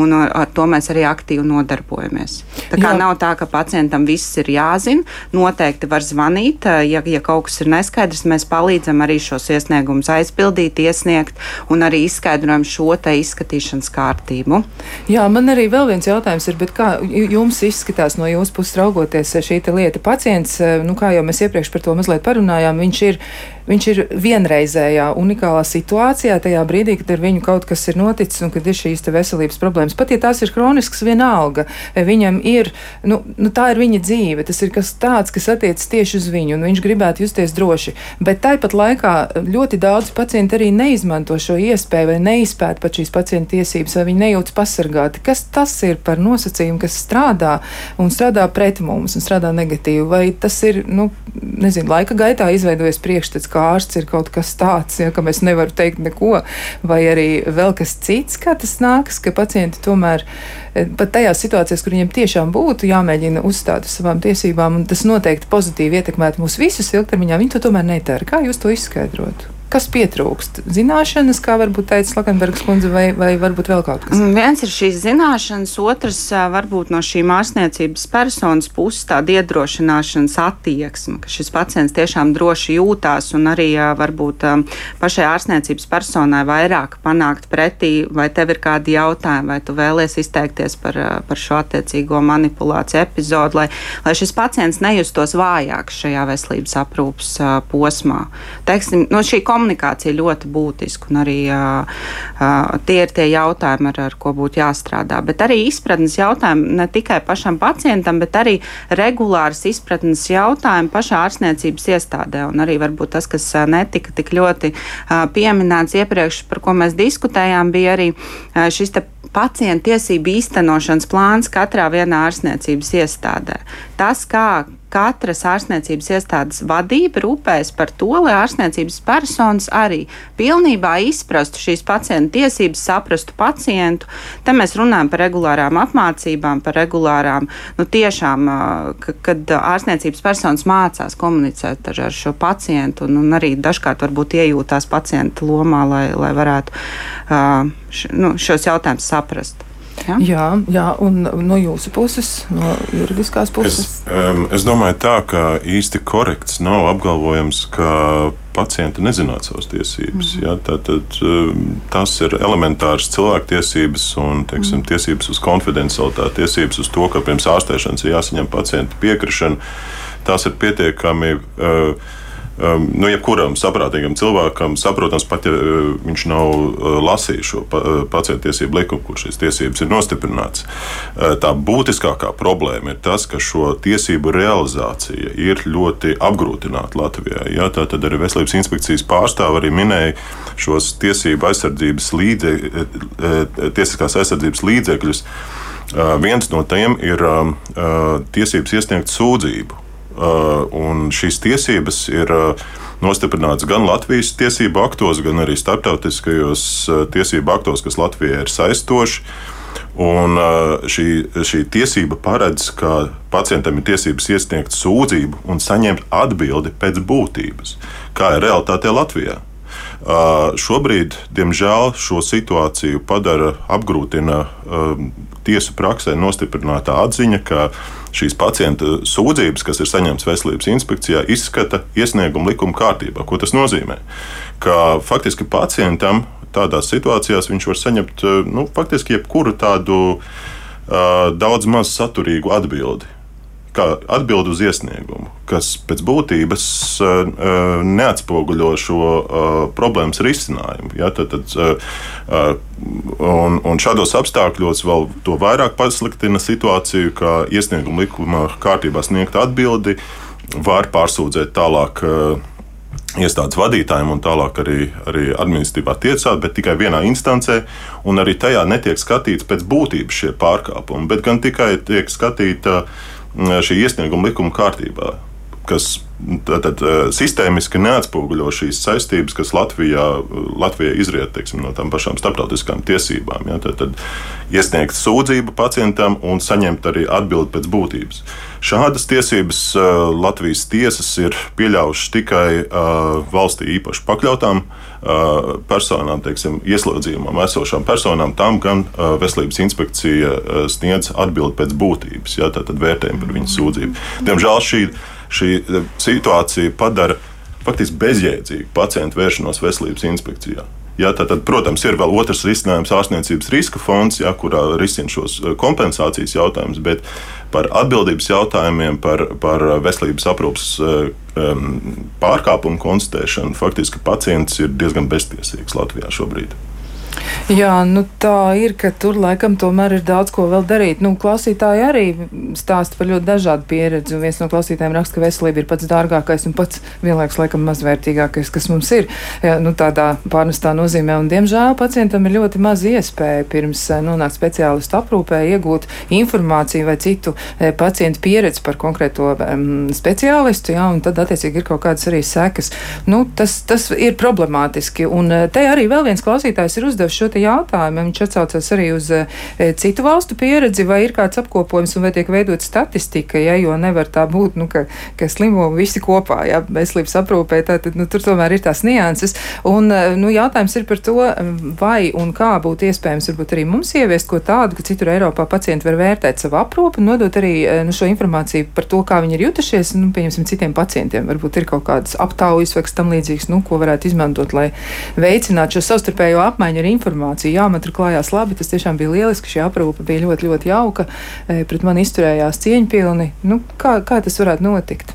B: un ar to mēs arī aktīvi nodarbojamies. Tā kā Jā. nav tā, ka pacientam viss ir jāzina, noteikti var zvanīt, ja, ja kaut kas ir neskaidrs, mēs palīdzam arī šos iesniegumus aizpildīt, iesniegt un arī izskaidrojam šo te izskatīšanas kārtību.
A: Jā, man arī vēl viens jautājums ir, kā jums izskatās no jūsu puses raugoties šī lieta? Pacients, nu kā jau mēs iepriekš par to mazliet parunājām, viņš ir viņš ir vienreizējā, unikālā situācijā, tajā brīdī, kad ar viņu kaut kas ir noticis un kad ir šīs veselības problēmas. Pat ja tās ir kroniskas, vienalga, viņam ir, nu, nu tā ir viņa dzīve, tas ir kas tāds, kas attiecas tieši uz viņu, un viņš gribētu justies droši. Bet tāpat laikā ļoti daudz pacienti arī neizmanto šo iespēju vai neizpēta pat šīs pacienta tiesības, vai viņi nejūtas pasargāti. Kas tas ir par nosacījumu, kas strādā un strādā pret mums un strādā negatīvi? Vai tas ir, nu, nezinu, laika gaitā izveidojies priekšstats, ka ārsts ir kaut kas tāds, ja, ka mēs nevaram teikt neko, vai arī vēl kas cits, kā tas nāks, ka pacienti tomēr e, pat tajās situācijās, kur viņiem tiešām būtu jāmēģina uzstāt uz savām tiesībām, un tas noteikti pozitīvi ietekmētu mūs visus ilgtermiņā, viņi to tomēr nedara. Kā jūs to izskaidrotu? Kas pietrūkst? Zināšanas, kā varbūt teica Lakenbergs kundze, vai, vai varbūt vēl kaut kas?
B: Mm, viens ir šīs zināšanas, otrs varbūt no šī ārstniecības personas puses tāda iedrošināšanas attieksme, ka šis pacients tiešām droši jūtās un arī varbūt pašai ārstniecības personai vairāk panākt pretī, vai tev ir kādi jautājumi, vai tu vēlies izteikties par, par šo attiecīgo manipulāciju epizodu, lai, lai šis pacients nejustos vājāks šajā veselības aprūpas posmā. Teiksim, no šī komunikācija komunikācija ļoti būtiska, un arī tie ir tie jautājumi, ar, ar ko būtu jāstrādā. Bet arī izpratnes jautājumi ne tikai pašam pacientam, bet arī regulārs izpratnes jautājumi pašā ārstniecības iestādē. Un arī varbūt tas, kas netika tik ļoti pieminēts iepriekš, par ko mēs diskutējām, bija arī šis pacienta tiesību īstenošanas plāns katrā vienā ārstniecības iestādē. Tas, kā katras ārstniecības iestādes vadība rūpējas par to, lai ārstniecības personas arī pilnībā izprastu šīs pacienta tiesības, saprastu pacientu. Te mēs runājam par regulārām apmācībām, par regulārām, nu tiešām, kad ārstniecības personas mācās komunicēt ar šo pacientu un, un arī dažkārt varbūt iejūtās pacienta lomā, lai, lai varētu š, nu, šos jautājumus saprast.
A: Ja? Jā, jā, un no jūsu puses, no juridiskās puses?
C: Es, um, es domāju, tā, ka īsti korekts nav apgalvojams, ka pacienti nezinātu savas tiesības. Mm -hmm. ja? tad, tad, tas ir elementārs cilvēktiesības un teiksim, mm -hmm. tiesības uz konfidencialitāti, tiesības uz to, ka pirms ārstēšanas ir jāsaņem pacienta piekrišana. Tās ir pietiekami. Uh, um, nu, jebkuram saprātīgam cilvēkam saprotams, pat ja uh, viņš nav uh, lasījis šo pa, uh, pacientu tiesību likumu, kur šīs tiesības ir nostiprināts. Tā būtiskākā problēma ir tas, ka šo tiesību realizācija ir ļoti apgrūtināta Latvijā. Ja? Tā tad arī Veselības inspekcijas pārstāve arī minēja šos tiesību aizsardzības līdzekļus, tiesiskās aizsardzības līdzekļus. Uh, viens no tiem ir uh, tiesības iesniegt sūdzību un šīs tiesības ir uh, nostiprināts gan Latvijas tiesību aktos, gan arī starptautiskajos uh, tiesību aktos, kas Latvijai ir saistoši. Un šī, šī tiesība paredz, ka pacientam ir tiesības iesniegt sūdzību un saņemt atbildi pēc būtības, kā ir realitāte Latvijā. Šobrīd, diemžēl, šo situāciju padara, apgrūtina tiesu praksē nostiprinātā atziņa, ka šīs pacienta sūdzības, kas ir saņemtas veselības inspekcijā, izskata iesniegumu likuma kārtībā. Ko tas nozīmē? Ka faktiski pacientam tādās situācijās viņš var saņemt nu, faktiski jebkuru tādu uh, daudz maz saturīgu atbildi. Atbild uz iesniegumu, kas pēc būtības uh, neatspoguļo šo uh, problēmas risinājumu. Ja, tad, tad, uh, un, un šādos apstākļos vēl to vairāk pasliktina situāciju, ka iesnieguma likuma kārtībā sniegta atbildi var pārsūdzēt tālāk. Uh, iestādes vadītājiem un tālāk arī, arī administratīvā tiesā, bet tikai vienā instancē. Arī tajā netiek skatīts pēc būtības šie pārkāpumi, bet gan tikai tiek skatīta šī iesnieguma likuma kārtībā kas tātad, sistēmiski neatspoguļo šīs saistības, kas Latvijā, Latvijā izriet teiksim, no tām pašām starptautiskām tiesībām. Ja? Tad, tad iesniegt sūdzību pacientam un saņemt arī atbildi pēc būtības. Šādas tiesības uh, Latvijas tiesas ir pieļāvušas tikai uh, valstī īpaši pakļautām uh, personām, teiksim, ieslodzījumam esošām personām. Tam gan Veselības inspekcija sniedz atbildi pēc būtības, ja, tad vērtējumu par viņu sūdzību. Diemžēl šī, šī situācija padara faktiski bezjēdzīgu pacientu vēršanos Veselības inspekcijā. Ja, tad, tad, protams, ir vēl otrs risinājums, ārstniecības riska fonds, ja, kurā risina šos eh, kompensācijas jautājumus, bet par atbildības jautājumiem, par, par veselības aprūpas um, pārkāpumu konstatēšanu, faktiski pacients ir diezgan beztiesīgs Latvijā šobrīd.
A: Jā, nu tā ir, ka tur laikam tomēr ir daudz ko vēl darīt. Nu, klausītāji arī stāsta par ļoti dažādu pieredzi. Viens no klausītājiem raksta, ka veselība ir pats dārgākais un pats vienlaikus laikam mazvērtīgākais, kas mums ir. Jā, nu, tādā pārnestā nozīmē. Un, diemžēl pacientam ir ļoti maz iespēja pirms eh, nonākt speciālistu aprūpē iegūt informāciju vai citu e, pacientu pieredzi par konkrēto um, speciālistu. Jā, un tad attiecīgi ir kaut kādas arī sekas. Nu, tas, tas ir problemātiski. Un eh, te arī vēl viens klausītājs ir uzdevis šo jautājumu. Viņš atsaucas arī uz e, citu valstu pieredzi, vai ir kāds apkopojums un vai tiek veidot statistika, ja, jo nevar tā būt, nu, ka, ka slimo visi kopā, ja veselības aprūpē, tad nu, tur tomēr ir tās nianses. Un e, nu, jautājums ir par to, vai un kā būtu iespējams varbūt arī mums ieviest ko tādu, ka citur Eiropā pacienti var vērtēt savu aprūpi un nodot arī e, nu, šo informāciju par to, kā viņi ir jutušies, nu, pieņemsim, citiem pacientiem. Varbūt ir kaut kādas aptaujas vai kas tam līdzīgs, nu, ko varētu izmantot, lai veicinātu šo savstarpējo apmaiņu ar informāciju informāciju. Jā, man tur klājās labi, tas tiešām bija lieliski. Šī aprūpe bija ļoti, ļoti jauka. E, pret mani izturējās cieņpilni. Nu, kā, kā tas varētu notikt?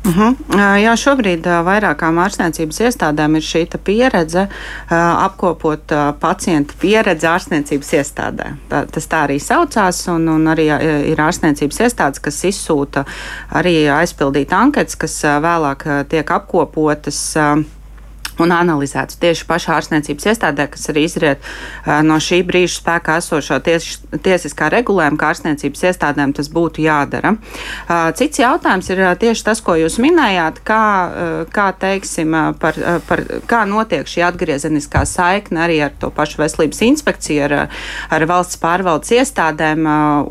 B: Uh mhm. -huh. Jā, šobrīd vairākām ārstniecības iestādēm ir šī pieredze apkopot pacientu pieredzi ārstniecības iestādē. Tā, tas tā arī saucās, un, un arī ir ārstniecības iestādes, kas izsūta arī aizpildīt anketas, kas vēlāk tiek apkopotas un analizēts tieši pašā ārstniecības iestādē, kas arī izriet no šī brīža spēkā esošo ties, tiesiskā regulējuma, kā ārstniecības iestādēm tas būtu jādara. Cits jautājums ir tieši tas, ko jūs minējāt, kā, kā, teiksim, par, par, kā notiek šī atgriezeniskā saikne arī ar to pašu veselības inspekciju, ar, ar valsts pārvaldes iestādēm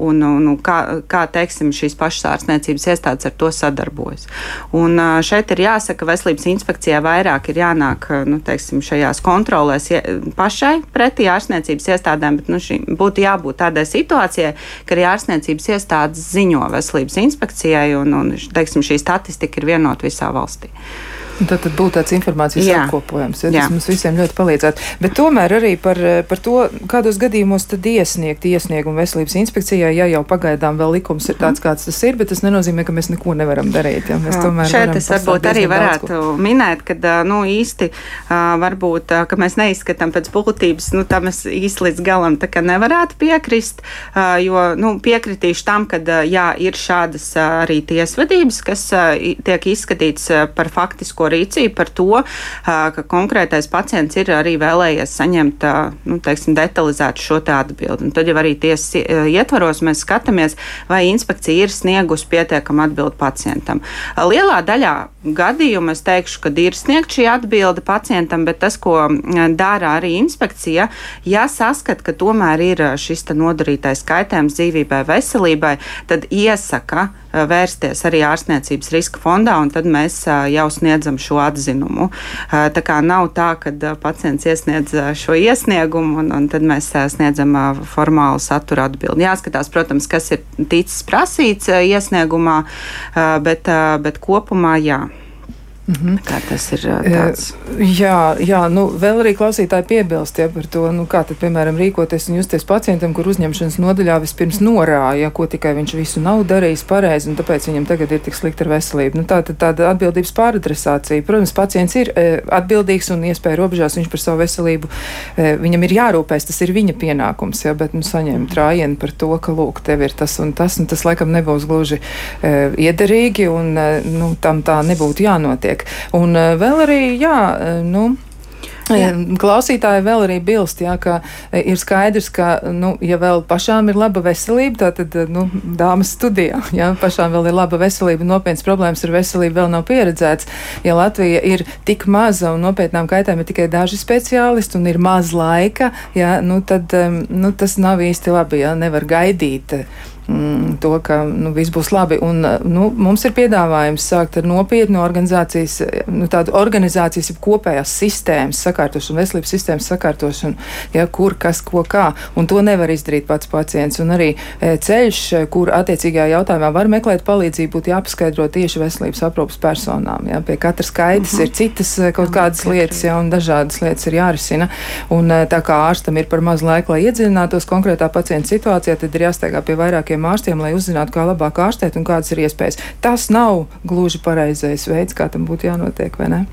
B: un, un kā, kā teiksim, šīs pašas ārstniecības iestādes ar to sadarbojas. Un šeit ir jāsaka, ka veselības inspekcijai vairāk ir jānāk jānāk nu, teiksim, šajās kontrolēs pašai pretī ārstniecības iestādēm, bet nu, šī, būtu jābūt tādai situācijai, ka arī ārstniecības iestādes ziņo veselības inspekcijai un, un teiksim, šī statistika ir vienota visā valstī.
A: Tad, tad būtu tāds informācijas jā. apkopojums. Ja, tas jā. mums visiem ļoti palīdzētu. Bet tomēr arī par, par to, kādos gadījumos tad iesniegt iesniegumu veselības inspekcijai, ja jau pagaidām vēl likums ir tāds, kāds tas ir, bet tas nenozīmē, ka mēs neko nevaram darīt. Ja,
B: Šeit es varbūt arī varētu minēt, ka nu, īsti varbūt, ka mēs neizskatām pēc būtības, nu, tam es īsti līdz galam nevarētu piekrist, jo nu, piekritīšu tam, ka jā, ir šādas arī tiesvedības, kas tiek izskatīts par faktisko rīcību par to, ka konkrētais pacients ir arī vēlējies saņemt nu, teiksim, detalizētu šo atbildi. Un tad jau arī tiesas ietvaros mēs skatāmies, vai inspekcija ir sniegusi pietiekamu atbildi pacientam. Lielā daļā gadījumu es teikšu, ka ir sniegta šī atbilde pacientam, bet tas, ko dara arī inspekcija, ja saskat, ka tomēr ir šis nodarītais kaitējums dzīvībai, veselībai, tad iesaka vērsties arī ārstniecības riska fondā, un tad mēs jau sniedzam šo atzinumu. Tā kā nav tā, ka pacients iesniedz šo iesniegumu, un, un tad mēs sniedzam formālu satura atbildi. Jāskatās, protams, kas ir ticis prasīts iesniegumā, bet, bet kopumā jā. Mm -hmm. Kā tas ir tāds?
A: Jā, jā nu, vēl arī klausītāji piebilst ja, par to, nu, kā tad, piemēram, rīkoties un justies pacientam, kur uzņemšanas nodaļā vispirms norāja, ko tikai viņš visu nav darījis pareizi, un tāpēc viņam tagad ir tik slikti ar veselību. Nu, tā tad tāda atbildības pāradresācija. Protams, pacients ir e, atbildīgs un iespēja robežās viņš par savu veselību. E, viņam ir jārūpēs, tas ir viņa pienākums, ja, bet nu, saņemt rājienu par to, ka, lūk, tev ir tas un tas, un tas laikam nebūs gluži e, iederīgi, un e, nu, tam tā nebūtu jānotiek notiek. Un eh, vēl arī, jā, eh, nu. Jā. Klausītāji vēl arī bilst, jā, ka eh, ir skaidrs, ka, nu, ja vēl pašām ir laba veselība, tad, nu, dāmas studijā, ja pašām vēl ir laba veselība, nopietnas problēmas ar veselību vēl nav pieredzēts. Ja Latvija ir tik maza un nopietnām kaitēm ir tikai daži speciālisti un ir maz laika, ja, nu, tad nu, tas nav īsti labi, ja nevar gaidīt to, ka nu, viss būs labi. Un, nu, mums ir piedāvājums sākt ar nopietnu organizācijas, nu, tādu organizācijas, kopējās sistēmas sakārtošanu, veselības sistēmas sakārtošanu, ja, kur kas ko kā. Un to nevar izdarīt pats pacients. Un arī e, ceļš, kur attiecīgajā jautājumā var meklēt palīdzību, būtu jāpaskaidro tieši veselības aprūpas personām. Ja. Pie katras kaitas uh -huh. ir citas kaut kādas lietas, ja, un dažādas lietas ir jārisina. Un, tā kā ārstam ir par maz laika, lai iedziļinātos konkrētā pacienta situācijā, tad ir jāsteigā pie vairākiem vairākiem ārstiem, lai uzzinātu, kā labāk ārstēt un kādas ir iespējas. Tas nav gluži pareizais veids, kā tam būtu jānotiek, vai ne?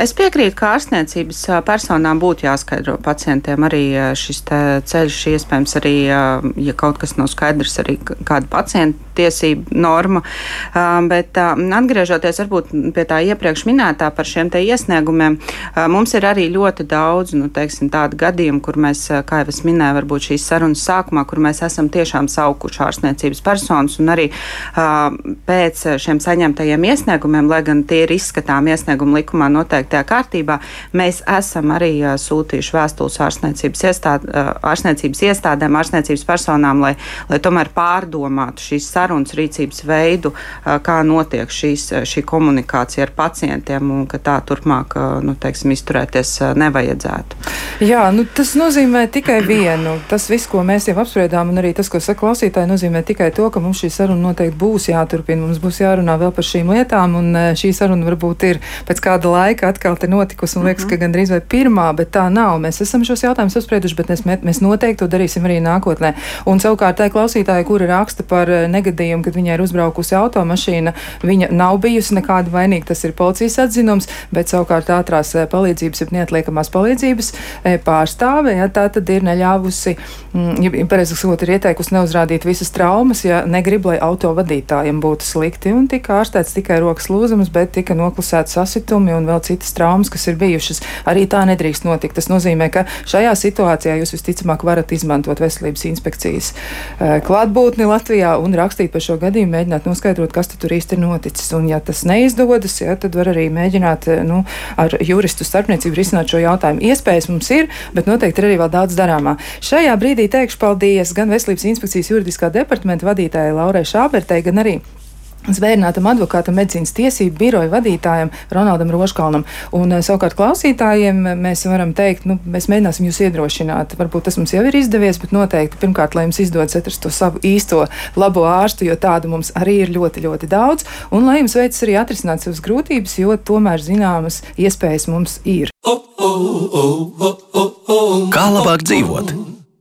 B: Es piekrītu, ka ārstniecības personām būtu jāskaidro pacientiem arī šis ceļš, iespējams, arī, ja kaut kas nav skaidrs, arī kāda pacienta tiesību norma. Bet atgriežoties varbūt pie tā iepriekš minētā par šiem te iesniegumiem, mums ir arī ļoti daudz, nu, teiksim, tādu gadījumu, kur mēs, kā jau es minēju, varbūt šīs sarunas sākumā, kur mēs esam tiešām saukuši ārstniecības personas un arī pēc šiem saņemtajiem iesniegumiem, lai gan tie ir izskatām iesniegumu likumā noteiktajā kārtībā, mēs esam arī sūtījuši vēstules ārstniecības, iestād, ārstniecības iestādēm, ārstniecības personām, lai, lai tomēr pārdomātu šīs sarunas rīcības veidu, kā notiek šīs, šī komunikācija ar pacientiem un ka tā turpmāk nu, teiksim, izturēties nevajadzētu.
A: Jā, nu, tas nozīmē tikai vienu. Tas viss, ko mēs jau apspriedām, un arī tas, ko saka klausītāji, nozīmē tikai to, ka mums šī saruna noteikti būs jāturpina. Mums būs jārunā vēl par šīm lietām, un šī saruna varbūt ir pēc kāda laika atkal te notikusi un liekas, mm -hmm. ka gandrīz vai pirmā, bet tā nav. Mēs esam šos jautājumus apsprieduši, bet mēs, mēs noteikti to darīsim arī nākotnē. Un savukārt tā klausītāja, kura raksta par eh, negadījumu, kad viņai ir uzbraukusi automašīna, viņa nav bijusi nekāda vainīga. Tas ir policijas atzinums, bet savukārt ātrās eh, palīdzības, ja neatliekamās palīdzības eh, pārstāve, ja tā tad ir neļāvusi, mm, ja pareizi sakot, ir ieteikusi neuzrādīt visas traumas, ja negrib, lai auto vadītājiem būtu slikti. Un tika ārstēts tikai rokas lūzums, bet tika noklusēts sasitumi un vēl citas traumas, kas ir bijušas. Arī tā nedrīkst notikt. Tas nozīmē, ka šajā situācijā jūs visticamāk varat izmantot veselības inspekcijas eh, klātbūtni Latvijā un rakstīt par šo gadījumu, mēģināt noskaidrot, kas tur īsti ir noticis. Un, ja tas neizdodas, ja, tad var arī mēģināt eh, nu, ar juristu starpniecību risināt šo jautājumu. Iespējas mums ir, bet noteikti ir arī vēl daudz darāmā. Šajā brīdī teikšu paldies gan Veselības inspekcijas juridiskā departamenta vadītājai Laurai Šābertei, gan arī Zvērnātam advokātam, medicīnas tiesību biroja vadītājam Ronaldam Roškalnam. Un eh, savukārt klausītājiem mēs varam teikt, nu, mēs mēģināsim jūs iedrošināt. Varbūt tas mums jau ir izdevies, bet noteikti pirmkārt, lai jums izdodas atrast to savu īsto labo ārstu, jo tādu mums arī ir ļoti, ļoti daudz. Un lai jums veicas arī atrisināt savas grūtības, jo tomēr zināmas iespējas mums ir.
E: Kā labāk dzīvot?